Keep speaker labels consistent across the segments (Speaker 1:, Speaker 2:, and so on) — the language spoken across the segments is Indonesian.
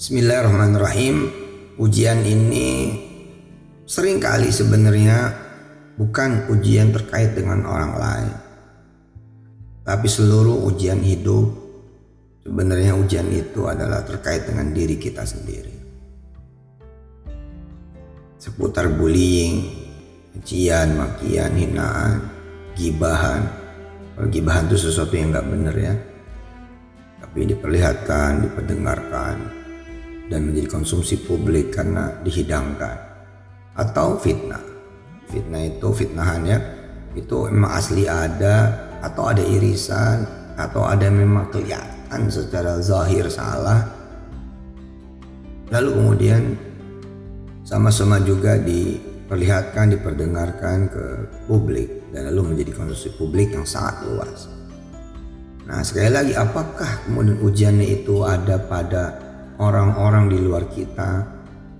Speaker 1: Bismillahirrahmanirrahim. Ujian ini sering kali sebenarnya bukan ujian terkait dengan orang lain. Tapi seluruh ujian hidup sebenarnya ujian itu adalah terkait dengan diri kita sendiri. Seputar bullying, ujian, makian, hinaan, gibahan. Kalau gibahan itu sesuatu yang nggak benar ya. Tapi diperlihatkan, diperdengarkan, dan menjadi konsumsi publik karena dihidangkan atau fitnah. Fitnah itu fitnahannya itu memang asli ada atau ada irisan atau ada memang kelihatan secara zahir salah. Lalu kemudian sama-sama juga diperlihatkan diperdengarkan ke publik dan lalu menjadi konsumsi publik yang sangat luas. Nah sekali lagi apakah kemudian ujiannya itu ada pada orang-orang di luar kita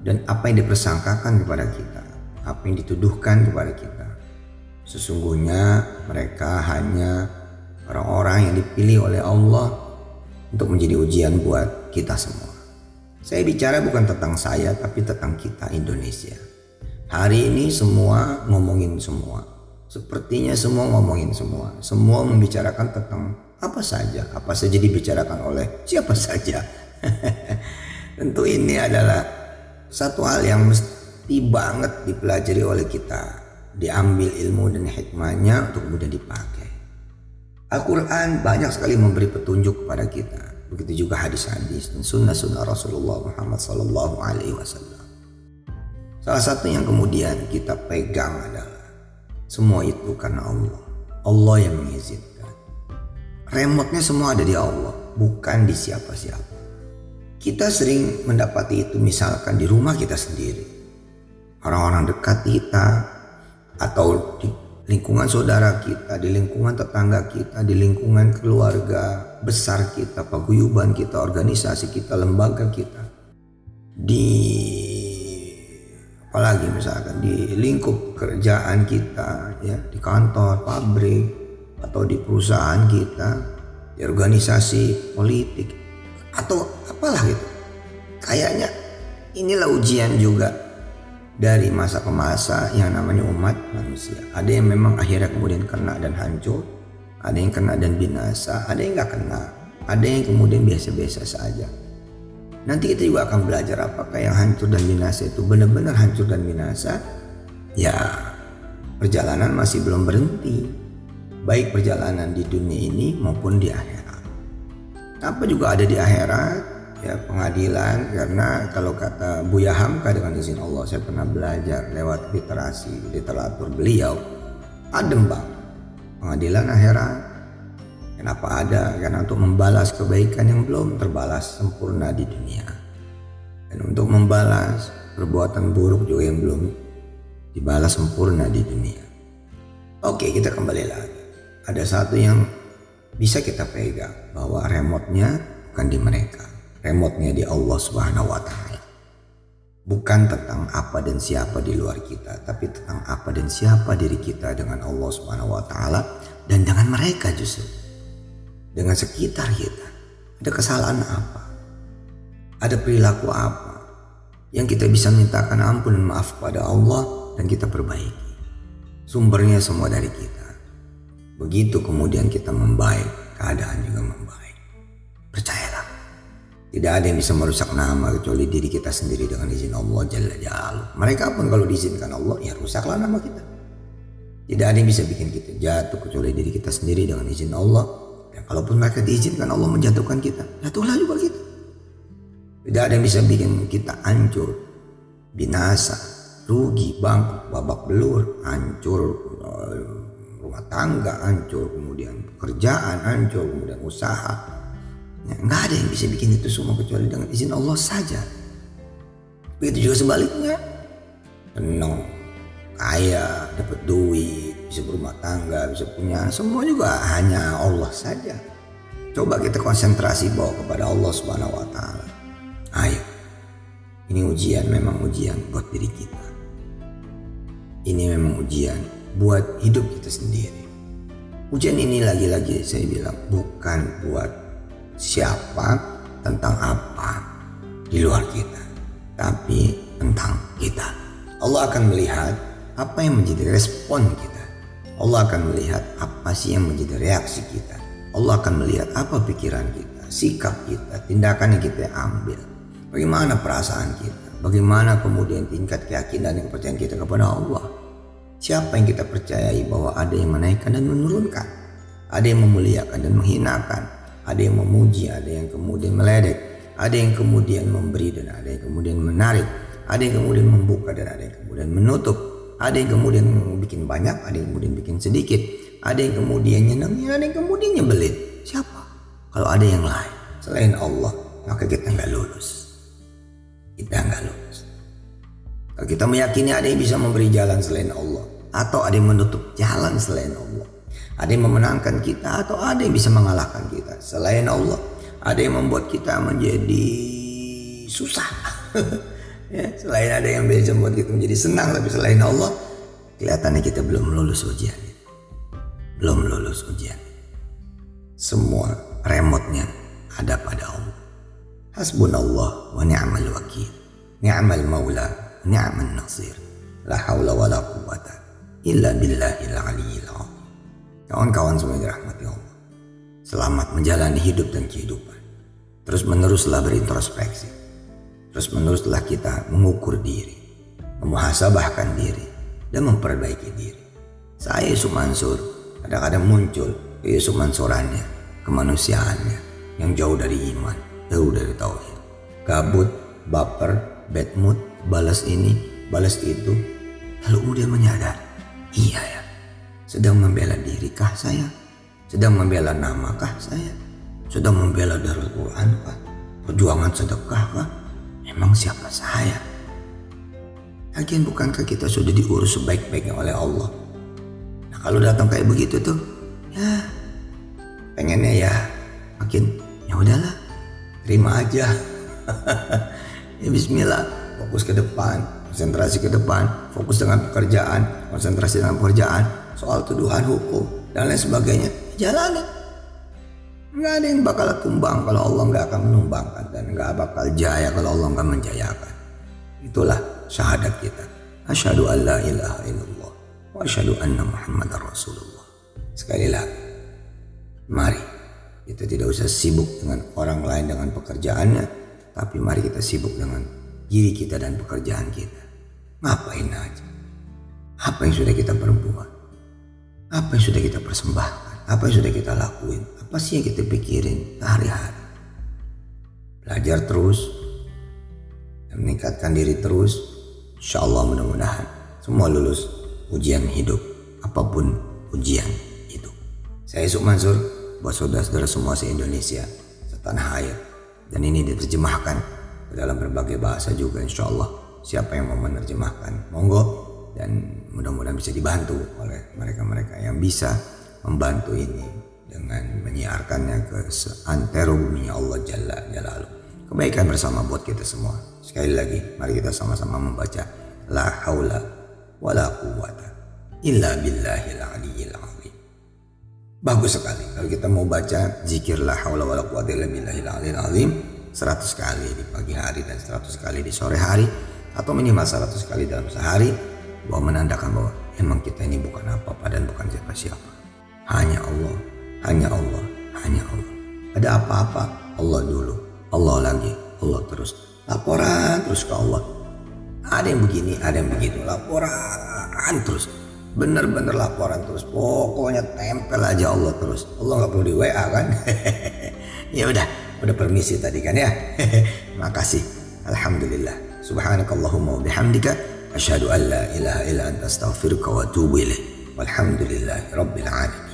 Speaker 1: dan apa yang dipersangkakan kepada kita, apa yang dituduhkan kepada kita. Sesungguhnya mereka hanya orang-orang yang dipilih oleh Allah untuk menjadi ujian buat kita semua. Saya bicara bukan tentang saya tapi tentang kita Indonesia. Hari ini semua ngomongin semua. Sepertinya semua ngomongin semua. Semua membicarakan tentang apa saja, apa saja dibicarakan oleh siapa saja. Tentu ini adalah satu hal yang mesti banget dipelajari oleh kita. Diambil ilmu dan hikmahnya untuk mudah dipakai. Al-Quran banyak sekali memberi petunjuk kepada kita. Begitu juga hadis-hadis dan sunnah-sunnah Rasulullah Muhammad Wasallam. Salah satu yang kemudian kita pegang adalah semua itu karena Allah. Allah yang mengizinkan. Remote-nya semua ada di Allah, bukan di siapa-siapa. Kita sering mendapati itu misalkan di rumah kita sendiri. Orang-orang dekat kita atau di lingkungan saudara kita, di lingkungan tetangga kita, di lingkungan keluarga besar kita, paguyuban kita, organisasi kita, lembaga kita. Di apalagi misalkan di lingkup kerjaan kita ya, di kantor, pabrik atau di perusahaan kita, di organisasi politik atau apalah gitu. Kayaknya inilah ujian juga dari masa ke masa yang namanya umat manusia. Ada yang memang akhirnya kemudian kena dan hancur, ada yang kena dan binasa, ada yang nggak kena, ada yang kemudian biasa-biasa saja. Nanti kita juga akan belajar apakah yang hancur dan binasa itu benar-benar hancur dan binasa. Ya, perjalanan masih belum berhenti. Baik perjalanan di dunia ini maupun di akhirat apa juga ada di akhirat ya pengadilan. Karena kalau kata Buya Hamka dengan izin Allah saya pernah belajar lewat literasi literatur beliau adem bang pengadilan akhirat kenapa ada? Karena untuk membalas kebaikan yang belum terbalas sempurna di dunia. Dan untuk membalas perbuatan buruk juga yang belum dibalas sempurna di dunia. Oke kita kembali lagi. Ada satu yang bisa kita pegang bahwa remote-nya bukan di mereka. Remote-nya di Allah Subhanahu wa taala. Bukan tentang apa dan siapa di luar kita, tapi tentang apa dan siapa diri kita dengan Allah Subhanahu wa taala dan dengan mereka justru. Dengan sekitar kita. Ada kesalahan apa? Ada perilaku apa? Yang kita bisa mintakan ampun dan maaf pada Allah dan kita perbaiki. Sumbernya semua dari kita. Begitu kemudian kita membaik, keadaan juga membaik. Percayalah. Tidak ada yang bisa merusak nama kecuali diri kita sendiri dengan izin Allah Jalla Jalla. Mereka pun kalau diizinkan Allah ya rusaklah nama kita. Tidak ada yang bisa bikin kita jatuh kecuali diri kita sendiri dengan izin Allah. Dan kalaupun mereka diizinkan Allah menjatuhkan kita, jatuhlah juga kita. Tidak ada yang bisa bikin kita hancur, binasa, rugi, bangkrut, babak belur, hancur, rumah tangga hancur, kemudian pekerjaan hancur, kemudian usaha. Ya, nggak ada yang bisa bikin itu semua kecuali dengan izin Allah saja. Begitu juga sebaliknya. Tenang, kaya, dapat duit, bisa berumah tangga, bisa punya, semua juga hanya Allah saja. Coba kita konsentrasi bawa kepada Allah Subhanahu wa taala. Ayo. Ini ujian memang ujian buat diri kita. Ini memang ujian buat hidup kita sendiri. Ujian ini lagi-lagi saya bilang bukan buat siapa tentang apa, di luar kita, tapi tentang kita. Allah akan melihat apa yang menjadi respon kita. Allah akan melihat apa sih yang menjadi reaksi kita. Allah akan melihat apa pikiran kita, sikap kita, tindakan yang kita ambil. Bagaimana perasaan kita, bagaimana kemudian tingkat keyakinan dan kepercayaan kita kepada Allah. Siapa yang kita percayai bahwa ada yang menaikkan dan menurunkan, ada yang memuliakan dan menghinakan, ada yang memuji, ada yang kemudian meledek, ada yang kemudian memberi dan ada yang kemudian menarik, ada yang kemudian membuka dan ada yang kemudian menutup, ada yang kemudian bikin banyak, ada yang kemudian bikin sedikit, ada yang kemudian nyenengin, ada yang kemudian nyebelin. Siapa? Kalau ada yang lain selain Allah, maka kita nggak lulus. Kita nggak lulus. Kalau kita meyakini ada yang bisa memberi jalan selain Allah, atau ada yang menutup jalan selain Allah, ada yang memenangkan kita, atau ada yang bisa mengalahkan kita selain Allah, ada yang membuat kita menjadi susah. ya, selain ada yang bisa membuat kita menjadi senang, tapi selain Allah, kelihatannya kita belum lulus ujian. Belum lulus ujian. Semua remotnya ada pada Allah. Hasbunallah wa ni'mal wakil. Ni'mal maula, ni'mal nasir. La haula wa la quwata illa billahil aliyyil Kawan-kawan semua dirahmati Allah. Selamat menjalani hidup dan kehidupan. Terus meneruslah berintrospeksi. Terus meneruslah kita mengukur diri, memuhasabahkan diri, dan memperbaiki diri. Saya Yusuf Mansur kadang-kadang muncul Yusuf Mansurannya, kemanusiaannya yang jauh dari iman, jauh dari tauhid. Gabut, baper, bad mood, balas ini, balas itu. Lalu kemudian menyadar, iya ya, sedang membela diri kah saya? Sedang membela namakah saya? Sedang membela Darul Quran kah? Perjuangan sedekah kah? Emang siapa saya? Lagian bukankah kita sudah diurus sebaik-baiknya oleh Allah? Nah kalau datang kayak begitu tuh, ya pengennya ya makin ya udahlah terima aja. ya Bismillah fokus ke depan, konsentrasi ke depan, fokus dengan pekerjaan, konsentrasi dengan pekerjaan, soal tuduhan hukum dan lain sebagainya jalani. Nggak ada yang bakal tumbang kalau Allah nggak akan menumbangkan dan nggak bakal jaya kalau Allah nggak menjayakan. Itulah syahadat kita. Asyhadu an la ilaha illallah wa asyhadu anna Muhammadar Rasulullah. Sekali lagi, mari kita tidak usah sibuk dengan orang lain dengan pekerjaannya, tapi mari kita sibuk dengan diri kita dan pekerjaan kita. Ngapain aja? Apa yang sudah kita perbuat? Apa yang sudah kita persembahkan? Apa yang sudah kita lakuin? Apa sih yang kita pikirin hari-hari? Belajar terus, dan meningkatkan diri terus. Insya Allah mudah-mudahan semua lulus ujian hidup, apa pun ujian itu. Saya Yusuf Mansur, buat saudara-saudara semua se-Indonesia, setanah air. Dan ini diterjemahkan ke dalam berbagai bahasa juga insya Allah. Siapa yang mau menerjemahkan, monggo. Dan mudah-mudahan bisa dibantu oleh mereka-mereka yang bisa membantu ini dengan menyiarkannya ke seantero bumi Allah Jalla Jalalu. Kebaikan bersama buat kita semua. Sekali lagi, mari kita sama-sama membaca La haula wa la quwata illa billahil aliyyil azim. Bagus sekali kalau kita mau baca zikir la haula wa la quwata illa billahil aliyyil azim 100 kali di pagi hari dan 100 kali di sore hari atau minimal 100 kali dalam sehari bahwa menandakan bahwa emang kita ini bukan apa-apa dan bukan siapa-siapa. Hanya Allah, hanya Allah, hanya Allah. Ada apa-apa, Allah dulu, Allah lagi, Allah terus. Laporan terus ke Allah. Ada yang begini, ada yang begitu. Laporan terus. Bener-bener laporan terus. Pokoknya tempel aja Allah terus. Allah nggak perlu di WA kan? ya udah, udah permisi tadi kan ya. Makasih. Alhamdulillah. Subhanakallahumma wa bihamdika asyhadu an la ilaha illa anta astaghfiruka wa atubu ilaik. Walhamdulillahi rabbil alamin.